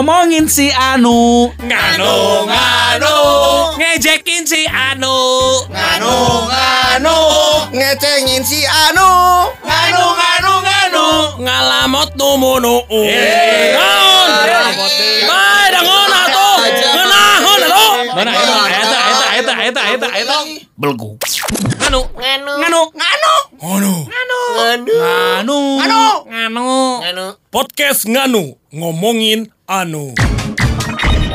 ngomongin si Anu. Nganu, nganu, Ngejekin si Anu. nganu, nganu, ngecengin si Anu, nganu, nganu, nganu. Ngalamot numunu. Eh. Naon? Bae dangon atuh. Ngeunahon atuh. Mana eta eta eta eta eta eta eta belgu. Anu. Nganu, Nganu. nganu, Anu. nganu, Anu. Anu. Anu. nganu. Podcast Nganu ngomongin Anu.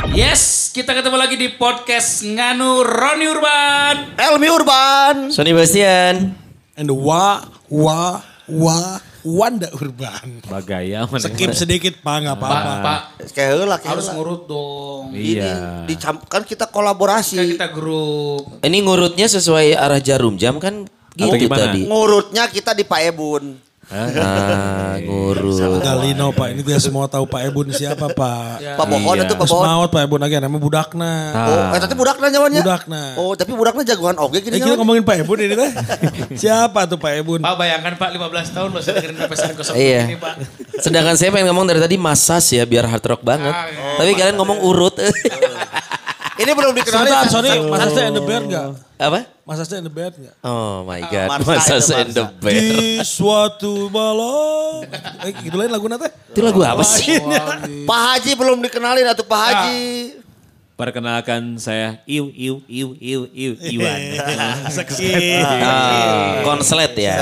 Yes, kita ketemu lagi di podcast Nganu Roni Urban. Elmi Urban. Sony Bastian. And the wa wa wa Wanda Urban. Bagaya mana? Skip sedikit pak nggak apa-apa. Pak, Kayak heula, harus ngurut dong. Ini Iya. dicamp- kan kita kolaborasi. Kan kita grup. Ini ngurutnya sesuai arah jarum jam kan gitu gimana? tadi. Ngurutnya kita di Pak Ebun. Ah, ngurut. Galino pak, ini dia semua tahu Pak Ebun siapa pak. Ya. Pak Bohon Iya. itu Pak Bohon. maut Pak Ebun lagi namanya budakna. Oh, eh tapi budakna nyawannya. Budakna. Oh, tapi budakna jagoan oge Eh gini kita nyawan. ngomongin Pak Ebun ini teh. Siapa tuh Pak Ebun? Pak bayangkan Pak 15 tahun masih dengerin pesan kosong Iya. ini Pak. Sedangkan saya pengen ngomong dari tadi masas ya biar hard rock banget. Ah, iya. Tapi kalian ngomong urut. Ini belum dikenalin. Sebentar, Sony, Mas Asta and the Bear nggak? Apa? Mas Asta and the Bear nggak? Oh my Ah, god, Marsa masas itu and the bear. Di suatu malam. Eh gitu lain lagu nate. Itu lagu apa sih? Pak Haji belum dikenalin atau Pak Haji. Perkenalkan saya Iu Iu Iu Iu Iu Iwan. Seksi. Ah, konslet ya.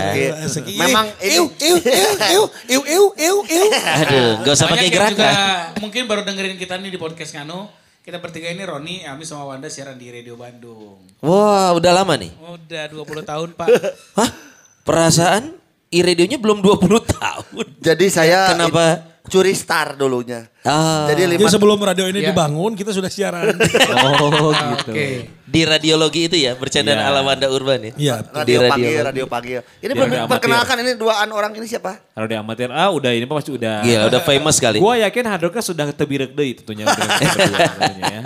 Memang iu iu iu iu iu iu iu. Aduh, gak usah pakai gerakan. mungkin baru dengerin kita nih di podcast Nganu. Kita bertiga ini Roni, Ami sama Wanda siaran di Radio Bandung. Wah, udah lama nih. Udah 20 tahun Pak. Hah? Perasaan i-radionya belum 20 tahun. Jadi saya Kenapa? Curi star dulunya. Ah. Jadi Jadi lima sebelum radio ini Iya. dibangun, kita sudah siaran. Oh gitu. Oke. Di radiologi itu ya, bercandaan Iya. ala Wanda Urban ya? Iya. radio, Di pagi, radio. radio pagi. Ini radio perkenalkan ini duaan orang ini siapa? Kalau di amatir, ah udah ini pasti udah. Gila, udah famous kali. Gua yakin Hardrocknya sudah tebirek deh tentunya. ya.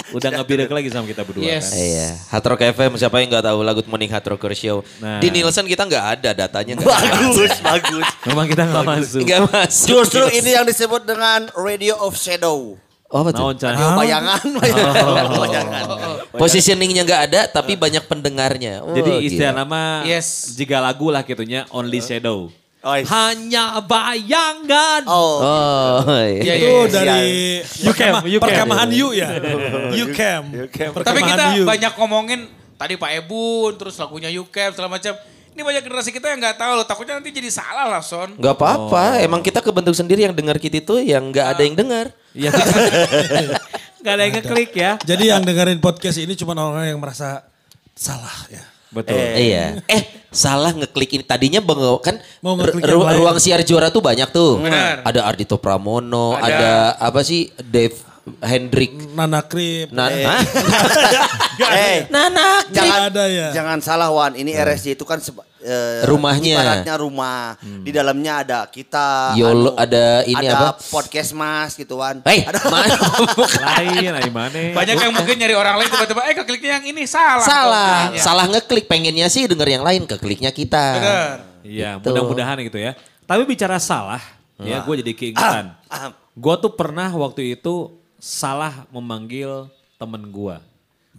Udah ngebirek lagi sama kita berdua Yes. kan. Iya, Hard Rock FM siapa yang nggak tahu lagu Morning Hard Rocker Show. Nah. Di Nielsen kita nggak ada datanya nggak ada. Bagus, bagus. Memang kita nggak masuk. Nggak masuk. Justru ini yang disebut dengan Radio of Shadow. Oh, apa tuh? Naon? Radio bayangan, bayangan, bayangan. Positioningnya nggak ada tapi banyak pendengarnya. Oh, Jadi istilah nama Yes. jika lagu lah gitunya Only Shadow. Oh, iya. Hanya bayangan. Oh, Oh, Iya, iya. iya, Itu iya. dari You cam, perkema- you perkemahan you ya. You cam. Tapi kita you. banyak ngomongin tadi Pak Ebun, terus lagunya Yukep, segala macam. Ini banyak generasi kita yang nggak tahu loh. Takutnya nanti jadi salah lah Son. Nggak apa-apa, emang kita kebentuk sendiri yang dengar kita itu yang nggak ada yang dengar. Iya. Gak ada yang ngeklik ya. Jadi yang dengerin podcast ini cuma orang yang merasa salah ya. Betul. Iya. Eh, salah ngeklik ini. Tadinya bang, kan Mau ru- lain. ruang siar juara tuh banyak tuh. Benar. Ada Ardito Pramono, Ada. ada, apa sih Dave Hendrik. Nana Krip. Nah, Hah? eh, Nana jangan ada ya. Jangan salah Wan, ini RSJ itu kan seba- eh, Rumahnya. Ibaratnya rumah. Di dalamnya ada kita. Yolo, anu, ada ini ada apa? podcast Mas gitu Wan. Hei, Ada mana? Lain, lain mana? Banyak yang mungkin nyari orang lain tiba-tiba eh kekliknya yang ini salah. salah, salah ngeklik. Pengennya sih denger yang lain, kekliknya kita. Bener. Iya, Gitu. mudah-mudahan gitu ya. Tapi bicara salah, ya gue jadi keingetan. Ah, Gue tuh pernah waktu itu salah memanggil temen gue.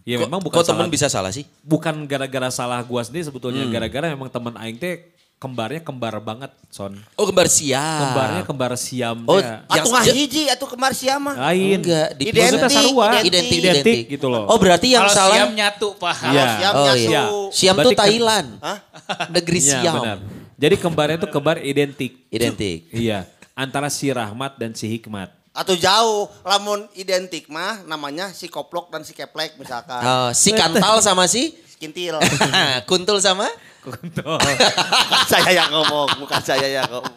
Ya memang bukan Kok salah, temen bisa salah sih? bukan gara-gara salah gue sendiri sebetulnya, Hmm. gara-gara memang temen Aing teh kembarnya kembar banget, son. Oh kembar siam. Kembarnya kembar siam. Oh, yang Atuh ngah hiji atuh kemar siama. lain. Enggak, di Identik, sarua. identik. identik, Identik gitu loh. Oh berarti yang Kalau salah siam nyatu Pak. Iya. Siam Oh, nyatu. iya. Siam Berarti tuh Thailand. Hah? Negeri Iya, siam. benar. Jadi kembarnya tuh kembar identik. Identik. Iya, antara si Rahmat dan si Hikmat. Atau jauh, lamun identik mah namanya si koplok dan si keplek misalkan. Oh, si kantal sama si Kintil. kuntul sama? saya yang ngomong, bukan saya yang ngomong.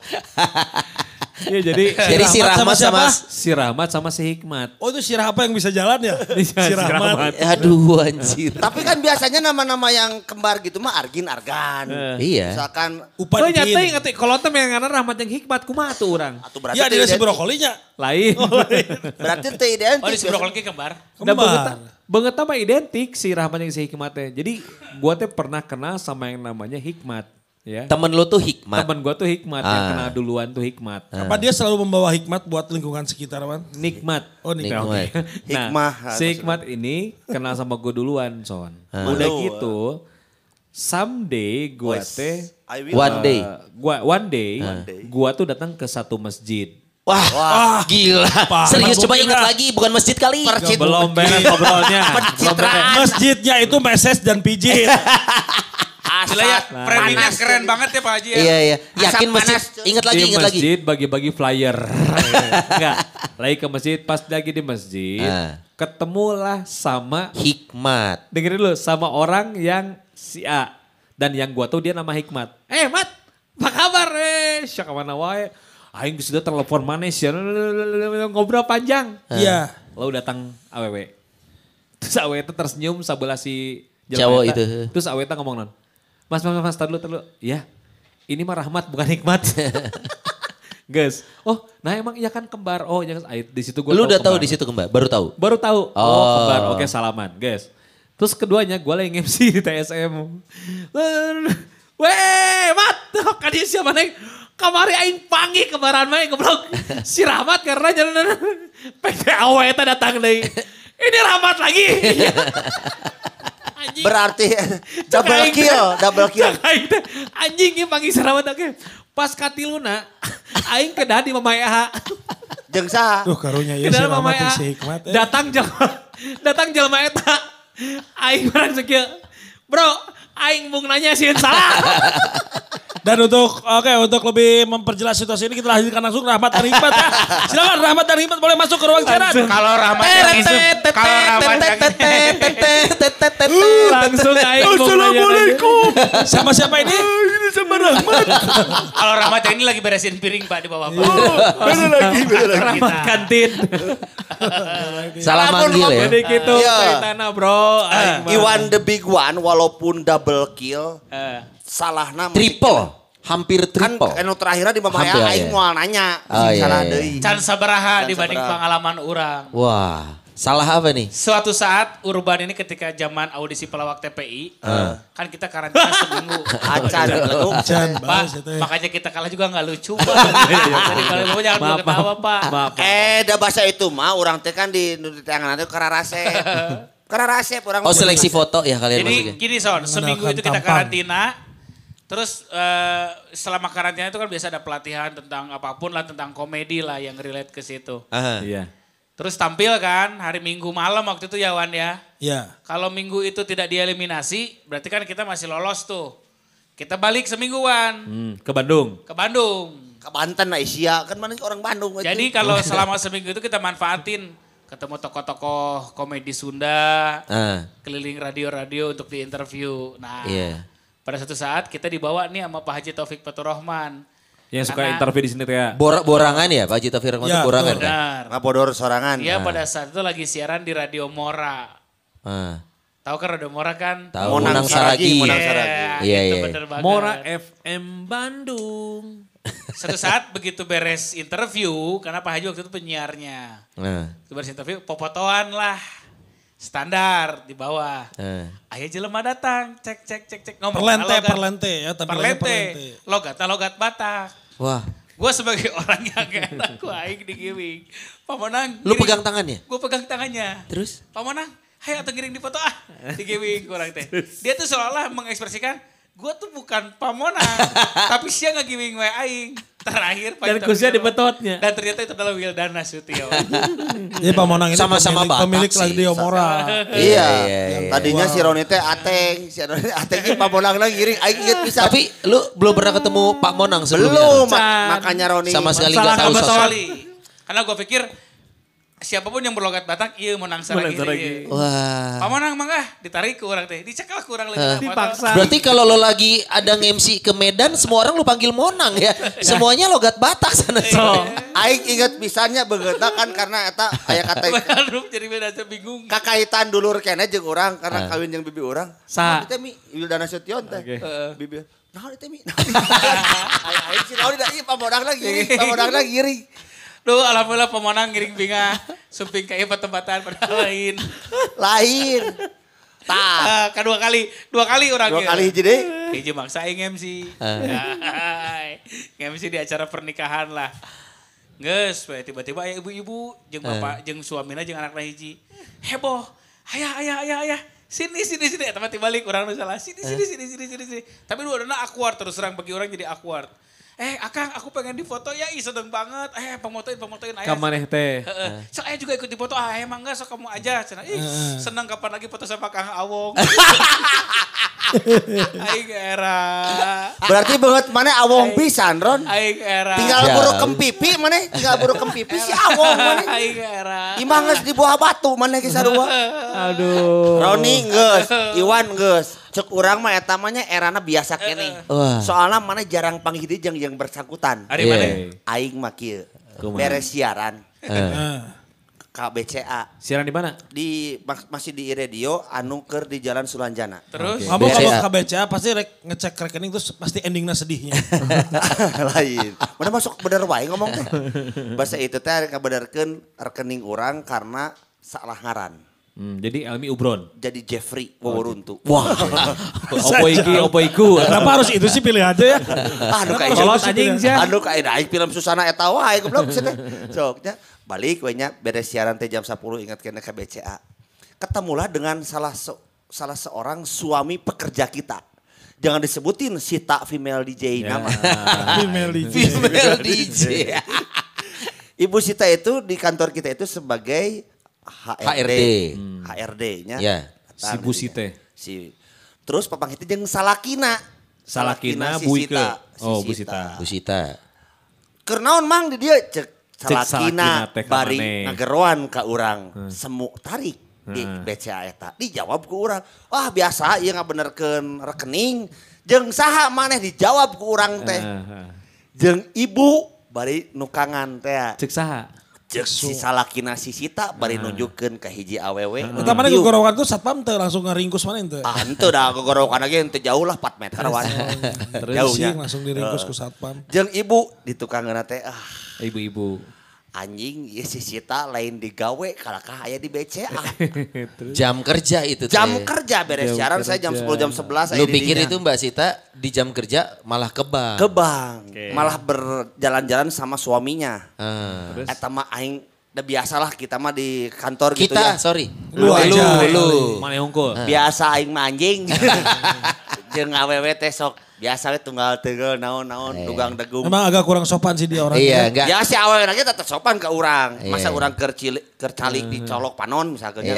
Iya, jadi Jadi si Rahmat sama Rahmat si Rahmat sama si Hikmat. Oh itu Sirah apa yang bisa jalan ya? Iya, si si Rahmat. Rahmat. aduh anjir. Tapi kan biasanya nama-nama yang kembar gitu mah Argin, Argan. Iya. Misalkan Oh Upan nyata Kin. ngerti kalau tem yang ngaran Rahmat yang Hikmat kumaha tuh orang. atau berarti Ya dia si brokolinya. Lain. Berarti teu identik. Oh di sebelah lagi kembar. Kembar. banget, banget sama identik si Rahmat yang si Hikmat teh. Jadi gua teh pernah kenal sama yang namanya Hikmat. Ya. Temen lu tuh hikmat. Temen gue tuh hikmat yang Ah. kenal duluan tuh hikmat. Apa dia selalu membawa hikmat buat lingkungan sekitar, Wan? Nikmat. Oh, nikmat. Nikmat. Nah, Hikmah. si Hikmat ini kenal sama gue duluan, Son. Ah. Udah gitu, someday gue teh, I will. One day. eh, gua one day, day. gua tuh datang ke satu masjid. Wah, gila. Parah, Serius coba ingat lagi, bukan masjid kali. Percit. Belum beres ngobrolnya. Belum beres. Masjidnya itu meses dan pijit. Gila ya, framingnya keren banget ya Pak Haji ya. Iya, iya. Asap Yakin masjid. panas. Ingat lagi, di ingat lagi. masjid bagi-bagi flyer. Enggak, lagi ke masjid, pas lagi di masjid, Ah. ketemulah sama, Hikmat. dengerin dulu, sama orang yang si A. Dan yang gua tahu dia nama Hikmat. Eh Mat, apa kabar? Eh, siapa mana wae. Aing sudah telepon mana sih, ngobrol panjang. Iya. Lalu datang AWW. Terus AWW itu tersenyum sebelah si Cowok itu. Terus AWW itu ngomong non. Mas, mas, mas, tar dulu, tar dulu. Ya, ini mah Rahmat bukan Hikmat. Guys, oh nah emang iya kan kembar. Oh jangan di situ gue Lu udah tahu di situ kembali, baru tahu. Baru tahu. Oh, Oh. kembar. Oke salaman, guys. Terus keduanya gue lagi MC di TSM. Weh, mat, kan dia siapa nih? Kamari aing panggil kembaran main goblok. Si Rahmat karena jalan eta datang deui. Ini Rahmat lagi. Anjing. Berarti double aing kill, double kill. Aing teh, Anjing ini panggil si Rahmat oke. Pas katiluna, aing kedah di Mama Eha. Jeung saha? Tuh karunya ya si Kedah Mama Rahmat Eha. si hikmat. eh. Datang jelma, datang jelma eta. Aing barang sekieu. Bro, aing mung nanya sih salah. Dan untuk oke untuk lebih memperjelas situasi ini kita hadirkan langsung Rahmat dan Hikmat ya. Silakan Rahmat dan Hikmat boleh masuk ke ruang siaran. Kalau Rahmat yang isu, kalau Rahmat yang Langsung aing mung nanya. Sama siapa ini? Sama Rahmat. kalau Rahmat ini lagi beresin piring Pak di bawah Pak. Bener lagi, bener lagi. Rahmat kantin. Salah manggil ya. Jadi gitu Iya. ceritana bro. Mah. Iwan the big one walaupun double kill, Eh. salahna Triple. Hampir Kan triple. anu terakhirnya di Mama Ea aing iya. moal nanya, Oh, iya, salah iya. deui. Can sabaraha dibanding sabaraha. pengalaman orang. Wah, salah apa nih? Suatu saat Urban ini ketika zaman audisi pelawak TPI, kan kita karantina seminggu. Acan, letuk. Jan, Pak, itu ya. makanya kita kalah juga nggak lucu Pak. Jadi kalau mau jangan Maaf, ketawa Pak. maaf. Eh, da bahasa itu mah orang teh kan di tangan nanti kararasep. Kararasep orang. Oh seleksi foto ya kalian Jadi maksudnya? gini Son, seminggu itu kita karantina. Terus eh, selama karantina itu kan biasa ada pelatihan tentang apa pun lah, tentang komedi lah yang relate ke situ. Iya. Terus tampil kan hari Minggu malam waktu itu ya Wan ya. Iya. Kalau Minggu itu tidak dieliminasi, berarti kan kita masih lolos tuh. Kita balik semingguan Hmm, ke Bandung. ke Bandung. Ke Banten lah Asia, kan mana orang Bandung itu. Jadi kalau selama seminggu itu kita manfaatin ketemu tokoh-tokoh komedi Sunda, Ah, keliling radio-radio untuk diinterview. Nah, Iya. pada suatu saat kita dibawa nih sama Pak Haji Taufik Faturrahman. Yang suka Karena- interview di sini tuh ya. Bor borangan ya Pak Haji Taufik Rahman Ya, itu borangan kan? Benar. ngapodor sorangan. Dia pada saat itu lagi siaran di Radio Mora. Ah, Tahu kan Radio Mora kan? tahu Monang Monang Saragi, Saragi. Monang Iya, Saragi. Iya, iya. bener banget. Mora FM Bandung. Satu saat begitu beres interview, karena Pak Haji waktu itu penyiarnya. Nah, beres interview, popotoan lah. Standar di bawah. ah. Ayah jelema datang, cek cek cek cek ngomong. Perlente, logat- perlente ya. tampilannya Perlente. Logat logat Batak. Wah, Gue sebagai orang yang gak enak, gue aing digiring. Pak Monang. lu pegang tangannya? Gue pegang tangannya. Terus? Pak Monang, hai atau ngiring di foto ah. Digiring kurang teh. Dia tuh seolah mengekspresikan, gue tuh bukan Pak Monang. tapi sia ngegiring wae aing. Terakhir Pak Dan kusnya Wiro. di betotnya. Dan ternyata itu adalah Wildana Sutio. Jadi Pak Monang ini Sama-sama pemilik, pemilik. Radio Mora. Iya. iya, iya. Tadinya si Roni teh ateng, si Roni ateng ini pamonang lagi ngiring aing inget bisa. Tapi lu belum pernah ketemu Pak Monang sebelumnya? belum makanya Roni Sama sekali Salah gak tahu sosok. Karena gue pikir siapa pun yang berlogat Batak, iya menang saragi. Menang iya. Wah. Pak Monang mangga ditarik ke orang teh. Dicek lah ke orang lagi. Hah. Dipaksa. Berarti kalau lo lagi ada nge-MC ke Medan, semua orang lu panggil Monang ya. Semuanya logat Batak sana. So, aing inget pisannya begeuna kan karena eta aya kata jadi beda aja bingung. kakaitan dulur kene jeung urang karena kawin jeung bibi urang. Sa. Nah, Teh mi Wildana Sution teh. Bibi. Nah, teh mi. Aing aing si Roni da ieu pamodang lagi, pamodang lagi. Duh alhamdulillah pemenang ngiring binga. Sumping kayak tempatan padahal lain. Lain. Tah. Ah, kedua kali, dua kali orang Dua ieu. kali hiji deui. Hiji maksa aing MC. Eh. MC di acara pernikahan lah. We tiba-tiba aya ibu-ibu jeung Eh. bapak jeung suamina jeung anakna hiji. Heboh. Ayah, ayah, ayah, ayah. Sini, sini, sini. Mah balik orang salah. Sini, sini, sini, sini, sini, sini. Tapi dua dana awkward terus terang bagi orang jadi awkward. Eh, Akang, aku pengen difoto ya, ih sedeng banget. Eh, pemotoin, pemotoin. Ayah, Kamaneh teh. Heeh. Sok aya juga ikut dipoto. Ah, emang enggak sok kamu aja. Cenah. Ih, senang kapan lagi foto sama Kang Awong. Aing era. Berarti banget mana awong pisan, Ron. Aing era. Tinggal Jauh. buru kempipi mana? Tinggal buru kempipi si awong mana? Aing era. Imah geus di buah batu mana ge sarua. Aduh. Roni geus, Iwan geus. Cek urang mah eta mah nya erana biasa kene. Wah. Soalnya mana jarang panggil dia jeung yang bersangkutan. Ari Iya. mana? Aing mah kieu. Kumaha? Beres siaran Eh, KBCA Siaran di mana? di mas- masih di radio anu keur di Jalan Sulanjana. Terus? Kamu BCA. kalau ke BCA pasti rek ngecek rekening terus pasti endingnya sedihnya. lain. Mana masuk bener wae ngomong teh. Bahasa itu teh rek rekening orang karena salah ngaran. Hmm, jadi Elmi Ubron. Jadi Jeffrey Waworuntu. Wah. opo iki, opo iku. Kenapa harus itu sih pilih aja ya? Anu kayak Kolot anjing sia. Anu kayak aing film Susana eta wae goblok cenah. Sok balik we nya beres siaran teh jam 10 ingat kena ke BCA. Ketemulah dengan salah se- salah seorang suami pekerja kita. Jangan disebutin Sita female DJ Ya. nama. Female DJ. Female DJ. Ibu Sita itu di kantor kita itu sebagai HRD. HRD. HRD-nya. Hmm. Ya, si Bu Site. Si Terus papang itu jeung Salakina. Salakina, si Bu Sita, si Oh, Bu Sita. Bu Sita. Keur naon mang di dia cek Salakina Salakina bari ngageroan ka urang semu tarik di BCA eta. Dijawab ku urang. Wah biasa ieu ngabenerkeun rekening jeung saha maneh dijawab ku urang teh. Heeh. Jeung ibu bari nukangan teh. Cek saha? Cek si Salakina si Sita bari nunjukkeun ka hiji awewe. Kita mana Diu. gogorokan tuh satpam tuh langsung ngeringkus mana itu. Ah, ente dah gogorokan lagi ente jauh lah 4 meter wan. Terus Jauhnya. langsung diringkus ku satpam. Jeung ibu di tukang teh ah Ibu-ibu. Anjing ieu si Sita lain digawe kalakah aya di BCA. Jam kerja itu. Jam kerja beres Jam siaran saya jam kerja. 10 jam 11 aya Lu pikir dinya. itu Mbak Sita di jam kerja malah ke bank. ke bank malah berjalan-jalan sama suaminya. Ah. Terus? Eta mah aing udah biasalah kita mah di kantor gitu Kita, ya. sorry. Lu aja. lu. Mana hongkul? Biasa aing manjing. Jeung awewe teh sok biasa we tunggal teugel naon-naon dugang degung. Emang agak kurang sopan sih dia orangnya. Iya, enggak. Ya si awewe lagi tetap sopan ke orang. Iya. Masa orang kercili, kercalik dicolok panon misalnya.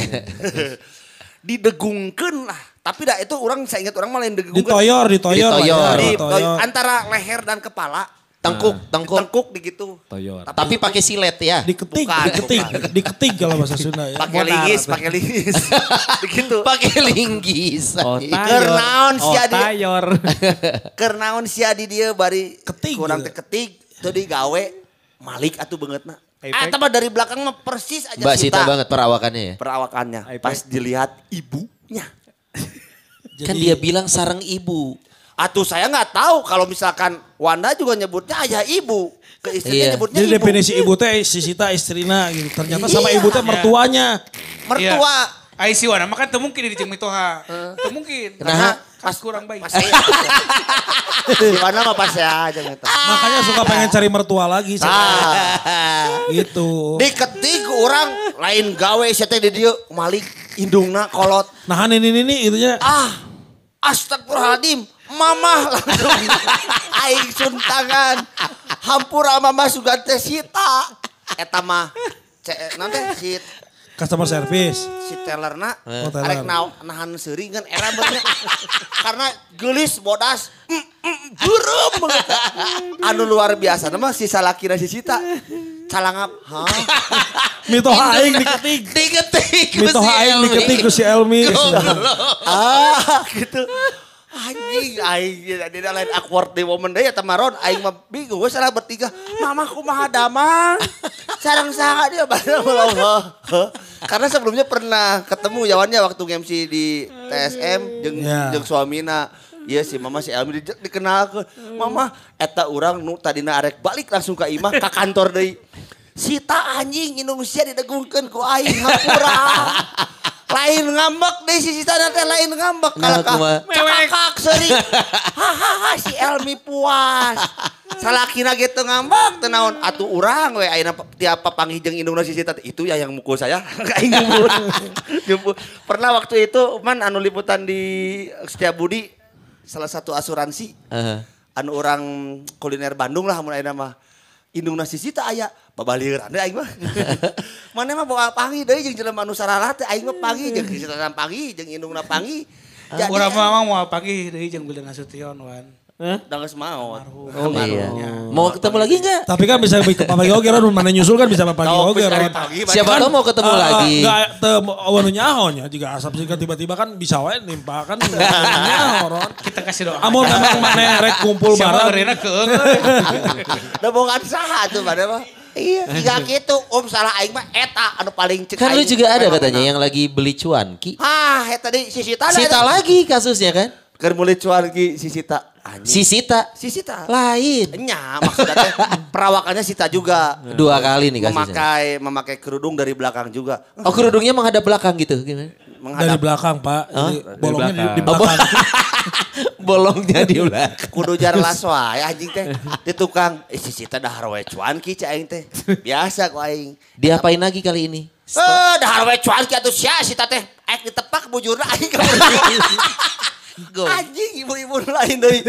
Didegungkeun lah. Tapi dah itu orang saya ingat orang malah yang degungkeun. Ditoyor, ditoyor. ya, Ditoyor. Di, ditoyor. antara leher dan kepala. Tengkuk, tengkuk. Tengkuk di gitu. Toyor. Tapi pakai silet ya. Diketik, Bukan, diketik, bukan. diketik kalau bahasa Sunda ya. Pakai linggis, pakai linggis. Begitu. Pakai linggis. Oh. Kernaon Oh, sia dia. tayor. Kernaon sia di dia bari Ketik kurang gitu. teh ketik teu digawe Malik atuh beungeutna. Efek. Ah, mah dari belakang mah persis aja Mbak Sita Sita. banget perawakannya ya. perawakannya. Pas dilihat ibunya. Kan dia bilang sarang ibu. Atuh saya nggak tahu kalau misalkan Wanda juga nyebutnya ayah ibu. Ke istrinya Iya. nyebutnya Jadi ibu. definisi ibu teh si Sita istrina gitu. Ternyata sama Iya. ibu teh mertuanya. Mertua. Ai si Wana mah kan teu mungkin di jeung mitoha. Teu mungkin. Nah, Pas kurang baik. Pas. Di mana mah pas saya aja gitu. Makanya suka pengen cari mertua lagi sih. Ah, Gitu. diketik orang lain gawe saya teh di dieu Malik indungna kolot. Nahan ini ini itunya. Ah, astagfirullahaladzim. Mama langsung aing suntangan. Hampura mama suga teh sita. Eta mah nanti si Customer service. si tellerna Oh, teller. arek na nahan seuring kan era bener karena gelis bodas mm, mm, burem banget anu luar biasa nama si salakina si Sita calangap hah Mitoha aing diketik. Diketik. si aing diketik ku si Elmi. ah gitu anjing aing di lain awkward di momen deui eta maron aing mah bingung we salah bertiga. Mama kumaha damang sareng saha dia bana Allah karena sebelumnya pernah ketemu jawannya waktu MC di TSM jeung Ya. jeung suamina. Iya si mama si Elmi di, dikenal ke mama eta urang nu tadina arek balik langsung ke imah ke kantor deui. Sita anjing Indonesia didegungkeun ku aing hampura lain ngambek deh si Sita nanti lain ngambek Nah, kalau kah kumaha? cekakak seri hahaha si Elmi puas salakina gitu ngambek teu naon atuh urang we ayeuna tiap papanggih jeung indungna si Sita itu ya yang mukul saya aing nyumpul. Nyumpul. pernah waktu itu man anu liputan di Setiabudi salah satu asuransi Heeh. anu orang kuliner Bandung lah mun ayeuna mah Indungna sisi teh aya. Babalieuran deui aing mah. Mana mah bawa pangi deui jeung jelema nu sarara teh aing mah pangi jeung sarara pangi jeung indungna pangi ah, Urang mah mau pangi deui jeung Bildan Nasution wan. Udah geus maot. Oh, iya. Mau ketemu lagi enggak? Tapi kan bisa pagi oge Ron, mana nyusul kan bisa geus dari Ron. Siapa tahu mau ketemu Ah, lagi. Enggak, teu anu nyaho nya jika asap sih tiba-tiba kan bisa wae nimpa kan nyaho Ron. Kita kasih doa. Amun memang mana rek kumpul Siapa bareng. gerena keung. Da bogaan saha tuh pada mah. Iya, jika gitu Om salah aing mah eta anu paling cek Kan lu juga ada katanya yang lagi beli cuanki. Ah, eta tadi si Sita. Sita lagi kasusnya kan? Keur mulai cuan ki si Sita. Anjing. Si Sita Si Sita. lain. Nya, maksudnya teh perawakannya Sita juga. Dua kali nih kasusnya. Memakai memakai kerudung dari belakang juga. Oh kerudungnya menghadap belakang gitu gimana? Dari Menghadap belakang Pak, Jadi bolongnya di, di belakang. belakang. Bolongnya di belakang. kudu jarlas wae anjing teh. Di tukang, eh si Sita dahar we cuan ki cai aing teh. Biasa ku aing. Diapain lagi kali ini? Eh, dahar we cuan ki atuh sia Sita teh. Aik ditepak bujurna aing ka Anjing ibu-ibu lain deui.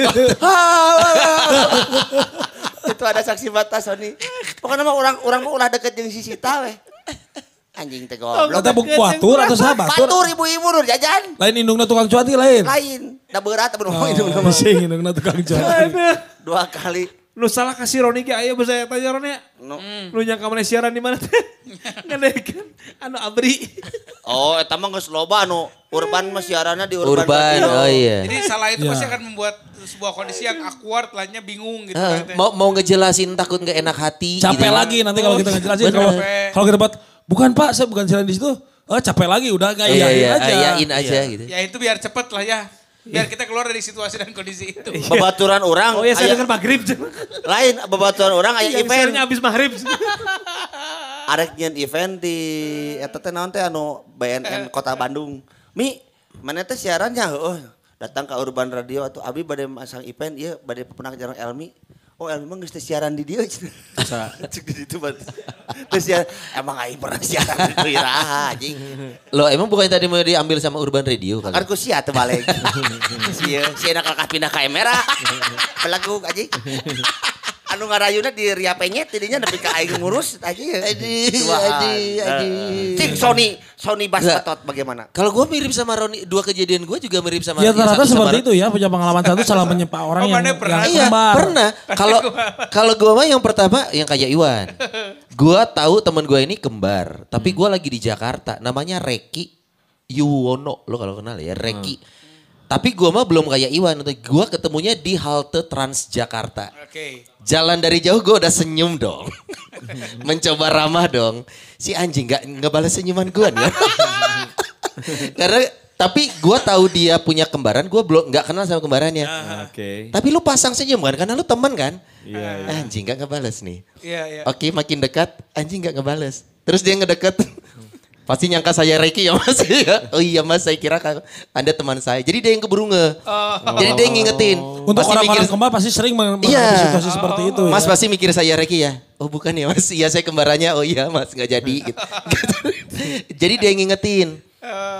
Itu ada saksi mata Sony. Pokoknya mah orang orang mah ulah deket jeung si Sita we. Anjing teh goblok. Kata buk batur atau sahabat? Batur ibu-ibu nur jajan. Lain indungna tukang cuati lain. Lain. Da berat tapi Oh, itu mah. Bising indungna tukang cuati. Dua kali. Nu salah kasih Roni ki aya bisa tanya Roni ya. No. Lu nyangka mana siaran di mana teh? Ngadekeun anu abri. Oh, eta mah geus loba anu urban mah siaranna di urban. Urban, oh iya. Jadi salah itu Ya. pasti akan membuat sebuah kondisi yang awkward, lainnya bingung gitu kan. teh. mau mau ngejelasin takut nggak enak hati. Capek gitu. lagi nanti kalau kita ngejelasin. Bener. Kalau kalau kita buat, bukan Pak, saya bukan siaran di situ. Oh capek lagi, udah nggak Iya iya, aja. iyain aja gitu. Ya itu biar cepet lah ya. Biar kita keluar dari situasi dan kondisi itu. Babaturan orang Oh iya saya aya- dengar maghrib. lain babaturan orang aya Yang event. siarannya habis maghrib. Arek nyen event di eta teh naon teh anu BNN Kota Bandung. Mi, mana teh siarannya heueuh. Datang ke Urban Radio atau Abi bade masang event ieu bade pepenang jarang Elmi. Oh mah geus siaran di dieu. Cek di situ bat. Siaran emang aing pernah siaran di iraha anjing. Lo emang bukannya tadi mau diambil sama Urban Radio kali? ku sia teu balik. Sia, sia nak pindah ke Emera. Pelagu anjing. Anu ngarayuna di Ria Penyet tidinya nepi ka aing ngurus anjing. Aduh, aduh, aduh. Cing Sony, Sony. Petot bagaimana? Kalau gue mirip sama Roni, dua kejadian gue juga mirip sama Ya ternyata seperti itu ya, punya pengalaman satu salah menyapa orang Oh, yang, pernah? yang Iya kembar. pernah. Kalau kalau gue mah yang pertama yang kayak Iwan. Gue tahu temen gue ini kembar, tapi gue lagi di Jakarta. Namanya Reki Yuwono, lo kalau kenal ya Reki. Tapi gue mah belum kayak Iwan. Gue ketemunya di halte Transjakarta. Oke. Jalan dari jauh gue udah senyum dong. Mencoba ramah dong. Si anjing nggak nggak balas senyuman gue nih. Karena tapi gue tahu dia punya kembaran, gue belum nggak kenal sama kembarannya. Oke. Tapi lu pasang senyum kan, karena lu teman kan? Iya, Anjing gak ngebales nih. Iya, iya. Oke makin dekat, anjing gak ngebales. Terus dia ngedeket. Pasti nyangka saya Reiki ya mas. oh iya mas, saya kira anda teman saya. Jadi dia yang keburu nge. Jadi dia yang ngingetin. Untuk orang-orang mikir- kembar pasti sering menghadapi Iya. situasi seperti itu. Mas ya. pasti mikir saya Reiki ya. Oh bukan ya mas, iya saya kembarannya. Oh iya mas, nggak jadi. Gitu. jadi dia yang ngingetin.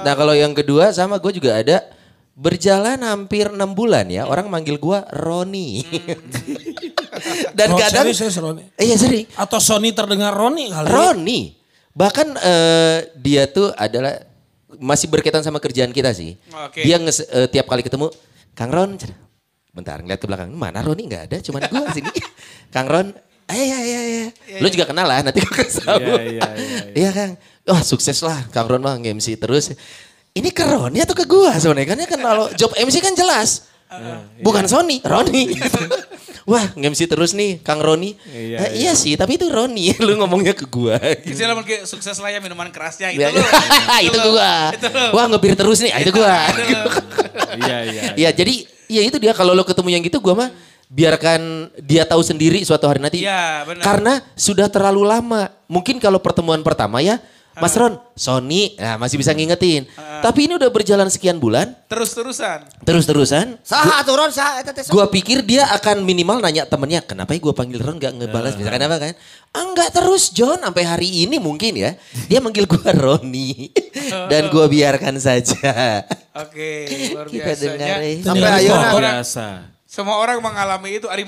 Nah kalau yang kedua sama gue juga ada berjalan hampir enam bulan ya. Orang manggil gue Roni. Dan Oh, kadang, serius, serius, Roni. iya sering. Atau Sony terdengar Roni kali. Roni. Bahkan eh, dia tuh adalah masih berkaitan sama kerjaan kita sih. Oke. Dia nges- eh, tiap kali ketemu, Kang Ron, bentar ngeliat ke belakang, mana Roni nggak ada, cuman gua sini. Kang Ron, ayo ya ya ya. Lu juga kenal lah, nanti gua kasih tahu. Iya, iya, iya, Iya Kang, wah sukses lah Kang Ron mah nge-MC terus. Ini ke Roni atau ke gua sebenarnya? Karena kan kalau job MC kan jelas. Bukan Sony, Roni. Wah, nge-MC terus nih Kang Roni. Iya, Eh, iya sih, tapi itu Roni. Lu ngomongnya ke gua. Istilah mungkin sukses lah ya minuman kerasnya itu Ya, loh. itu loh. gua. Itu. Wah, ngebir terus nih. Ah, itu gua. Iya, iya. Iya, jadi ya itu dia kalau lo ketemu yang gitu gua mah biarkan dia tahu sendiri suatu hari nanti. Iya, benar. Karena sudah terlalu lama. Mungkin kalau pertemuan pertama ya Mas Ron, Sony, nah masih bisa ngingetin. Tapi ini udah berjalan sekian bulan, Terus-terusan. terus-terusan. Saha eta teh. saha. Gua pikir dia akan minimal nanya temennya, kenapa ya gue panggil Ron gak ngebalas, misalkan apa kan. Ah, enggak terus John, sampai hari ini mungkin ya. Dia manggil gua Roni. Dan gua biarkan saja. Oke, luar Kita biasanya. dengar. Sampai kok. Biasa. Semua orang mengalami itu. Ari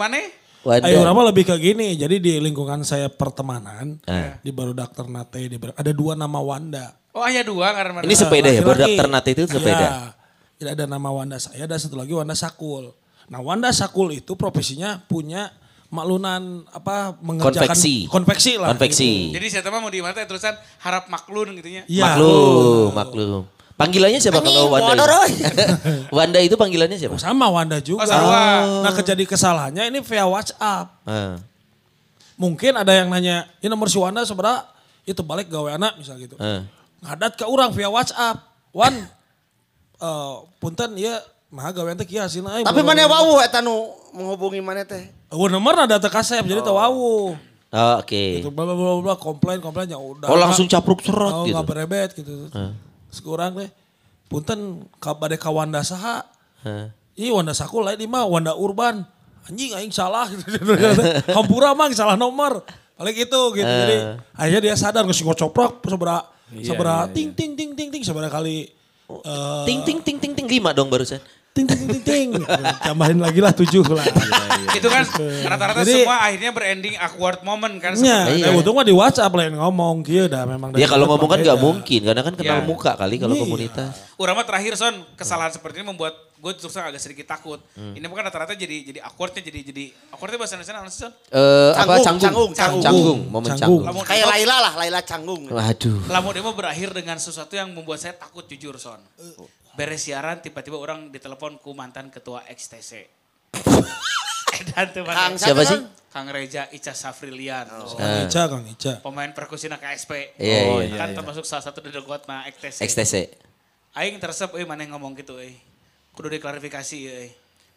Ayo nama lebih ke gini, jadi di lingkungan saya pertemanan, Eh. di baru Dr. Nate, di Baru- ada dua nama Wanda. Oh ayah dua karena mana? Ini sepeda ya, baru Laki-laki. Dr. Nate itu sepeda. Iya. Jadi ada nama Wanda saya, ada satu lagi Wanda Sakul. Nah Wanda Sakul itu profesinya punya maklunan apa mengerjakan Konveksi. konveksi lah. Konveksi. Jadi saya teman mau di mana terusan harap maklun gitu. Iya. Maklum, maklum. Panggilannya siapa kalau Wanda? Roy. Wanda itu panggilannya siapa? Sama Wanda juga. Oh, sarua. Nah kejadi kesalahannya ini via WhatsApp. Ah, Mungkin ada yang nanya, ini nomor si Wanda seberapa? Itu balik gawe anak misal gitu. ah. Ngadat ke orang via WhatsApp. Wan, eh punten ya, nah gawe teh kieu hasilna. Tapi mana wau eta nu menghubungi mana teh? Oh, nomor ada teh kasep jadi teu wau. Oh, Oke. Gitu bla bla bla bla komplain komplain ya udah. Oh langsung capruk serot Oh, gitu. nggak berebet gitu. Sekurang deh. Punten ka bade ka Wanda saha? Hah. Ih Wanda Sakul lain mah Wanda Urban. Anjing aing salah gitu. Hampura mah salah nomor. Paling itu gitu. Jadi akhirnya dia sadar geus ngocoprok sabaraha sabaraha ting ting ting ting ting sabaraha kali eh, Ting ting ting ting ting lima dong barusan. ting ting ting ting. Tambahin lagi lah tujuh lah. Itu kan rata-rata Jadi- semua akhirnya berending awkward moment kan. Iya. nah, untung mah di WhatsApp lain ngomong kieu dah memang. Ya kalau ngomong kan nggak mungkin karena kan kenal Iya. muka kali kalau Iya. komunitas. Urang mah terakhir son kesalahan seperti ini membuat gue terus terang agak sedikit takut. Hmm. Ini bukan rata-rata jadi jadi awkwardnya jadi jadi awkwardnya bahasa Indonesia apa sih son? Eh apa Canggung, canggung? canggung, Canggung, momen Canggung. canggung. Kayak Laila lah, Laila canggung. Waduh. Lamun demo berakhir dengan sesuatu yang membuat saya takut jujur son. Beres siaran tiba-tiba orang ditelepon ku mantan ketua XTC. Edan tuh Kang mana? Siapa sih? Kang Reja Ica Safrilian. Kang Ica, Kang Ica. Pemain perkusina KSP. Iya, oh, iya. kan termasuk salah satu dedegot na XTC. XTC. Aing teresep euy maneh ngomong gitu euy. Kudu diklarifikasi euy.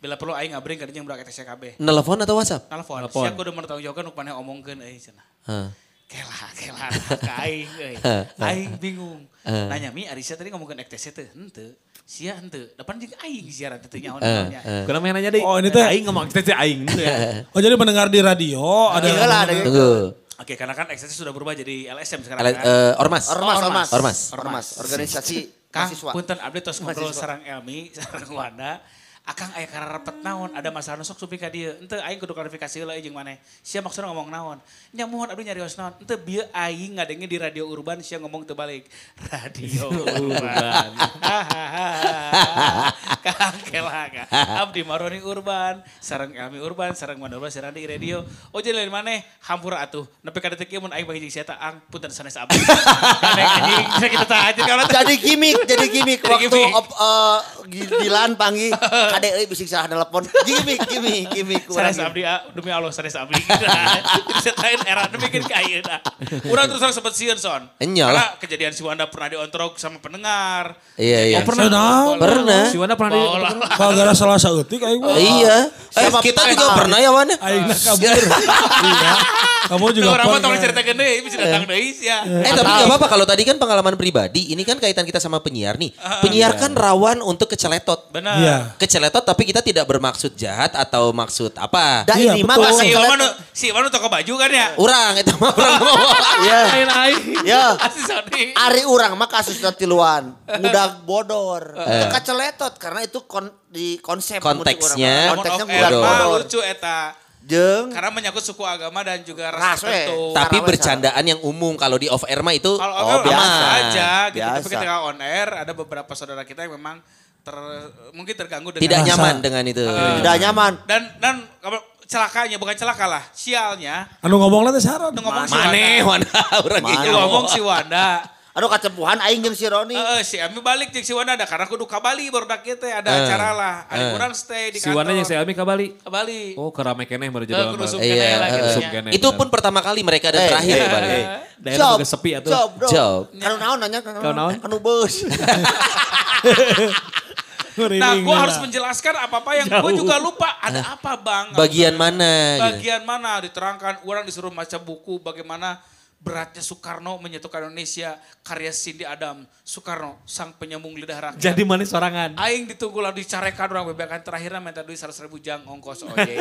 Bila perlu aing ngabring ka dieu jeung budak XTC KB. Nelfon atau WhatsApp? Telepon. Telepon. Sia kudu bertanggung jawabkeun nu maneh omongkeun euy cenah. Hah. Kela, kela, ka aing euy. Aing bingung. Nanya mi Arisa tadi ngomongkeun XTC teh henteu. Sia henteu. Depan jeung aing siaran teh teu nyaho namanya. Kenapa yang nanya deh? Oh, ini teh- Aing ngomong kita teh aing. gitu ya. Oh jadi mendengar di radio ada Iya lah, ada. Tunggu. Oke, karena kan XTC sudah berubah jadi LSM sekarang kan. eh, ormas. Ormas, ormas. Ormas. Ormas, organisasi Kang, mahasiswa. punten update tos ngobrol sarang Elmi, sarang Wanda. Akang aya kararepet naon, ada masalah nusuk supi ka dieu. Henteu aing kudu klarifikasi heula jeung maneh. Sia maksudna ngomong naon? Nya mohon abdi nyarios naon? Henteu bieu aing ngadenge di radio urban sia ngomong teu balik. Radio urban. Kang kela ka. Abdi maroni urban, sarang Elmi urban, sarang Wanda urban, sarang di radio. Oh jadi lain maneh hampura atuh. Nepi ka detik ieu mun aing bagi jeung sia teh ang punten sanes abdi. Anjing, kita tah aja jadi gimmick, jadi gimmick waktu op, eh, Dilan panggil kade euy bisik salah telepon. Gimmick, gimmick, gimmick Sanes abdi ah, demi Allah sanes abdi. Jadi setain era demikian ka ayeuna. Urang terus sempat sieun son. Enya Karena kejadian si Wanda pernah diontrok sama pendengar. Iya, iya. Oh, pernah. Nah, Pernah. Si Wanda pernah di... Bola. Kalau gara salah sautik aing mah. Iya. Eh, kita pernah? juga pernah ya, Wan? Aing nak kabur. Iya. Kamu juga Juga orang mah tong pernah. cerita gede, bisa datang deui sia. Eh tapi gak apa-apa kalau tadi kan pengalaman pribadi, ini kan kaitan kita sama penyiar nih. Penyiar kan rawan untuk keceletot. Benar. Iya. Keceletot tapi kita tidak bermaksud jahat atau maksud apa. Da Iya, ini mah betul. bahasa Si Iwan si Iwan toko baju kan ya. Urang itu mah urang. Iya. Ya. Ari urang mah kasus tiluan. Mudah bodor. Eh. Teka celetot karena itu kon, di konsep Konteksnya. Konteksnya mudah bodor. lucu eta. Jeung Karena menyangkut suku agama dan juga Ras, we. tertentu. Tapi bercandaan yang umum kalau di off air mah itu Kalau oh, biasa aja gitu. Tapi Biasa. ketika on air ada beberapa saudara kita yang memang ter, mungkin terganggu dengan Tidak nyaman dengan itu. tidak nyaman. dan dan celakanya bukan celaka lah sialnya Anu ngomong nanti saran. nu ngomong si Maneh, Wanda ngomong si Wanda Aduh kacepuhan aing jeung si Roni. Eh, si Ami balik jeung si Wanda ada karena kudu ka Bali baru dak teh ada acara lah ada kurang stay di Si kantor Wanda yang saya alami ke Bali. ke Bali Oh kerame keneh baru jadi Iya, keneh lah keneh. Itu pun pertama kali mereka dan terakhir eh, Bali. Daerah juga sepi atuh. Job, bro. Job. Kalau naon nanya kan Kalau naon? Anu bus. Nah, gue harus menjelaskan apa-apa yang gue juga lupa. Ada apa bang? Bagian mana? gitu. Bagian mana diterangkan. Orang disuruh baca buku bagaimana beratnya Soekarno menyatukan Indonesia, karya Cindy Adam, Soekarno, sang penyambung lidah rakyat. Jadi manis sorangan. Aing ditunggu lalu dicarekan orang bebekan terakhirnya minta duit 100 ribu jang ongkos ojek.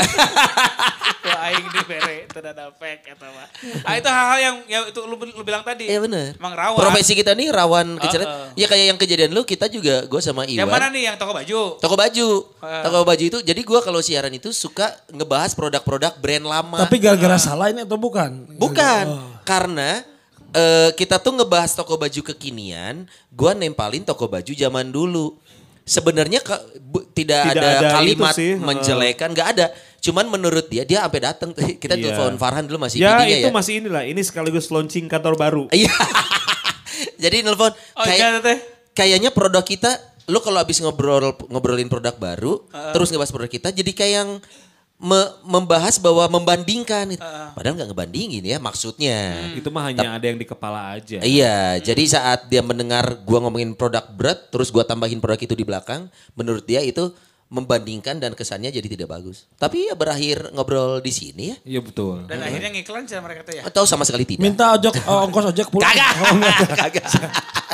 Wah aing dibere, itu ada fake atau apa. Ah itu hal-hal yang ya itu lu, lu bilang tadi. Iya bener. Emang rawan. Profesi kita nih rawan kecelakaan. Heeh. Ya kayak yang kejadian lu kita juga gue sama Iwan. Yang mana nih yang toko baju? Toko baju. Eh. Toko baju itu jadi gua kalau siaran itu suka ngebahas produk-produk brand lama. Tapi gara-gara salah ini atau bukan? Bukan. Oh. Karena eh, kita tuh ngebahas toko baju kekinian, gua nempalin toko baju zaman dulu. Sebenarnya ke- bu- tidak, Tidak ada, ada kalimat sih, menjelekan, nggak ada. Cuman menurut dia, dia sampai datang. Kita Iya. telepon Farhan dulu masih Ya itu ya. masih inilah. Ini sekaligus launching kantor baru. Iya. Jadi nelfon Oh kayak iya kayaknya produk kita lu kalau habis ngobrol ngobrolin produk baru terus ngebahas produk kita jadi kayak yang me- membahas bahwa membandingkan gitu. padahal nggak ngebandingin ya maksudnya Itu mah hanya ada yang di kepala aja. iya jadi saat dia mendengar gua ngomongin produk berat terus gua tambahin produk itu di belakang menurut dia itu membandingkan dan kesannya jadi tidak bagus tapi ya berakhir ngobrol di sini ya Iya betul. Dan akhirnya ngiklan sih mereka tuh ya. atau sama sekali tidak Minta ojek oh, ongkos ojek pulang. kagak Oh, kagak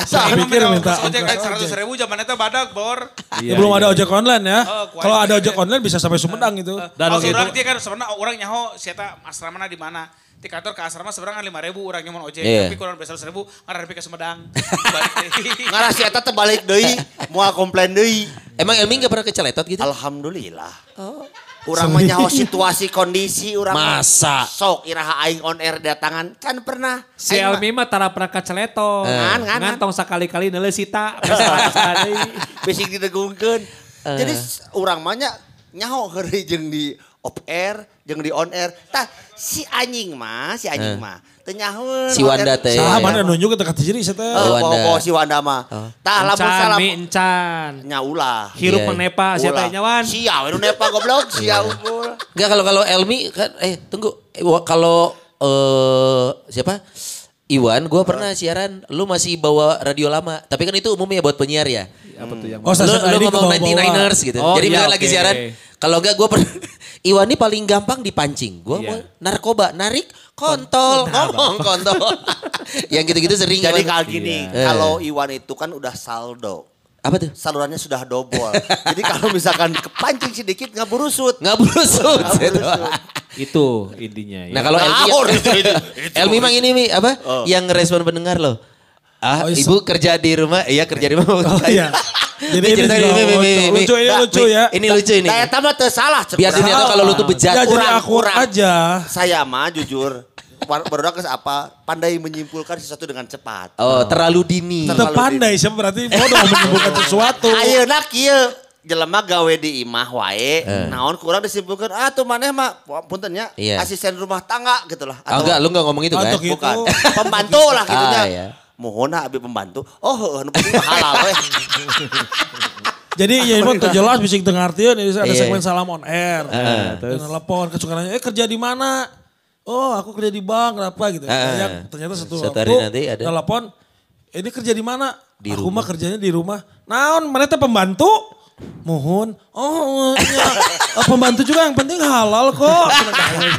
Saya pikir minta minta ongkos ojek kan ongkos 100 ribu zaman itu badak bor. Ya, belum ada ojek online ya. Oh, Kalau ada ojek ya. online bisa sampai Sumedang itu. Dan oh, orang dia kan sebenarnya orang nyaho sieta asrama di mana. Di kantor ke asrama sebenarnya lima ribu orang nyaman ojek. Iya. Tapi kurang besar seribu ngarep ke Sumedang. Balik deui. Ngarah si Eta terbalik deui, moal komplain deui. emang Elmi nggak pernah keceletot gitu Alhamdulillah. Urang mah nyaho situasi kondisi urang. Masa? Sok iraha aing on air datangan can pernah. Si Elmi mah tara pernah kaceleto. Ngan, ngan, ngan. Ngantong sekali-kali nele sita. Pesta Bising didegungkeun. Jadi urang mah nya nyaho heureuy jeung di off air, jeung di on air. Tah si anjing mah, si anjing mah teu nyahoeun. Si Wanda teh. Salah Iya. mana nunjuk kita kata jadi saya teh. Oh, Wanda. si Wanda mah. Tah lamun mi encan. nya ulah. Hirup Iya. menepa siapa Ulah. yang nyawan. Sia we nu nepa goblok, sia unggul. Enggak kalau kalau Elmi kan eh tunggu Eh, kalau eh siapa? Iwan, gua pernah siaran, lu masih bawa radio lama. Tapi kan itu umumnya buat penyiar ya. Apa tuh yang Oh, Lu, lu ngomong ke bawah-bawah. 99ers gitu. Oh, Jadi iya, misalnya lagi siaran, kalau enggak gua pernah Iwan ini paling gampang dipancing. Gua Iya. mau narkoba, narik kontol, ngomong kontol. Yang gitu-gitu sering Jadi kalau gini, Iya. kalau Iwan itu kan udah saldo. apa tuh? Salurannya sudah double. Jadi kalau misalkan kepancing sedikit nggak burusut. Nggak berusut. Nggak burusut. Itu intinya ya. Nah kalau Elmi, Ngawur itu, itu, Elmi mang ini mi apa? Oh. Yang respon pendengar loh. Ah, Oh, iya. ibu kerja di rumah, iya kerja di rumah. Oh iya. Jadi ini Ceritain, juga Mi, Mi, Mi, lucu, ini lucu Mi, ya. Ini lucu ini. Saya tambah tersalah. cek Biar tahu kalau lu tuh bejat. Ya jadi kurang. aja. Saya mah jujur. Baru apa? Pandai menyimpulkan sesuatu dengan cepat. Oh, terlalu dini. Ter- Kita pandai siapa berarti bodoh menyembuhkan sesuatu. Ayo nak kieu. Jelema gawe di imah wae. Naon kurang disimpulkan. Ah tuh maneh mah puntennya Iya. asisten rumah tangga gitu lah. Oh, enggak, lu enggak ngomong itu kan? Atau gitu. Bukan. Pembantu lah gitu Ah, iya. Mohon abi pembantu. Oh, nu penting halal we. Jadi ya itu tuh jelas bisa dengar artian ini ada Iya. segmen salam on air. terus telepon kesukaannya, eh kerja di mana? Oh aku kerja di bank, kenapa gitu. Heeh. Ya, ternyata satu waktu hari nanti ada. telepon, ini kerja di mana? Di aku mah kerjanya di rumah. Naon, mereka pembantu? Mohon. Oh, ya. Oh, pembantu juga yang penting halal kok.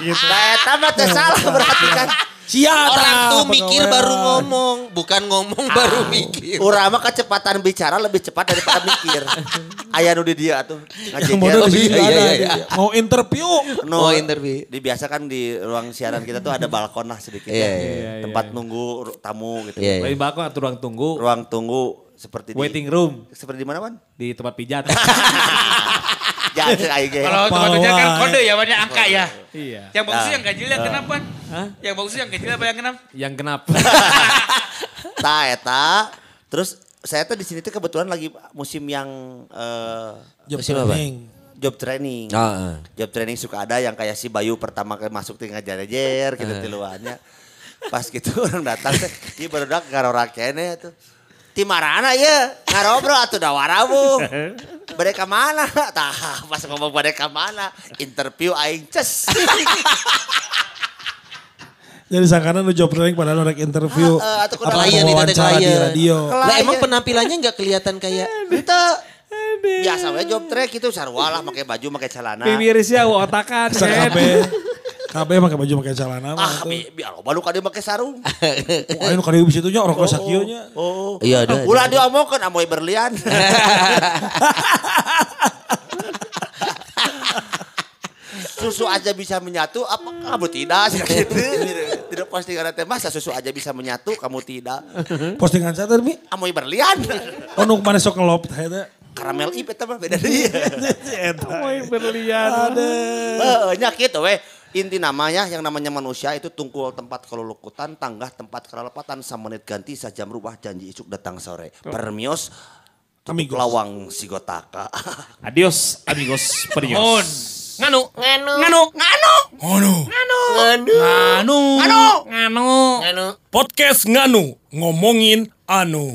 gitu. Nah, eta mah teu salah berarti kan. Siapa? Orang tuh mikir baru ngomong, bukan ngomong baru mikir. Urang mah kecepatan bicara lebih cepat daripada mikir. Aya nu di dia tuh. Yang bodoh di Iya, iya, dia. Mau interview. No, Mau interview. Dibiasakan di ruang siaran kita tuh ada balkon lah sedikit. Iya, ya. iya, Tempat nunggu ru- tamu gitu. Iya, iya. Bakal atau ruang tunggu. Ruang tunggu seperti Waiting di, room. Seperti di mana, Wan? Di tempat pijat. Jangan aing. Kalau tempat kerja kan kode ya banyak angka ya. iya. Yang bagus yang ganjil yang kenapa? Hah? Yang bagus yang ganjil apa yang kenapa? Yang genap. Ta eta. Terus saya tuh di sini tuh kebetulan lagi musim yang eh, Job Musim apa? training. job training. Ah, ah. Job training suka ada yang kayak si Bayu pertama kali masuk di ngajar-ngajar gitu tiluannya. Pas gitu orang datang teh, ieu barudak garora kene tuh. Ti marana ya, ngarobrol atuh da warabu. Bade ka mana? Tah, pas ngomong bade ka mana? Interview aing ces. Jadi sangkana nu job training padahal rek interview. Ah, ah, atau kudu Apa klien itu teh wawancara di klien. radio. Lah emang penampilannya nggak kelihatan kayak Itu biasa we job track itu sarua lah pakai baju, pakai celana. Bibir sih otakan. Sakabe. Kabeh pakai baju pakai celana mah. Ah, bi biar lo baru kali pakai sarung. Oh, ayo nu kadieu bisa nya rokok sakieu nya. Oh. Iya, ada, ada. Ulah diomongkeun amoy berlian. susu aja bisa menyatu, apa kamu tidak? Sih, gitu. Tidak pasti karena teh masa susu aja bisa menyatu, kamu tidak. Postingan saya tadi. Amoy berlian. Oh, nu ke mana sok ngelop teh. Karamel ip eta mah beda deui. Woi berlian. Heeh, nya kitu we. Inti namanya yang namanya manusia itu tungkul tempat kelulukutan, tanggah tempat kerelepatan, samenit ganti sajam rubah janji isuk datang sore. Permios Amigos. lawang sigotaka. Adios amigos perios. Nganu. Nganu. Nganu. Nganu. Ngono. Nganu. Nganu. Nganu. Podcast Nganu ngomongin anu.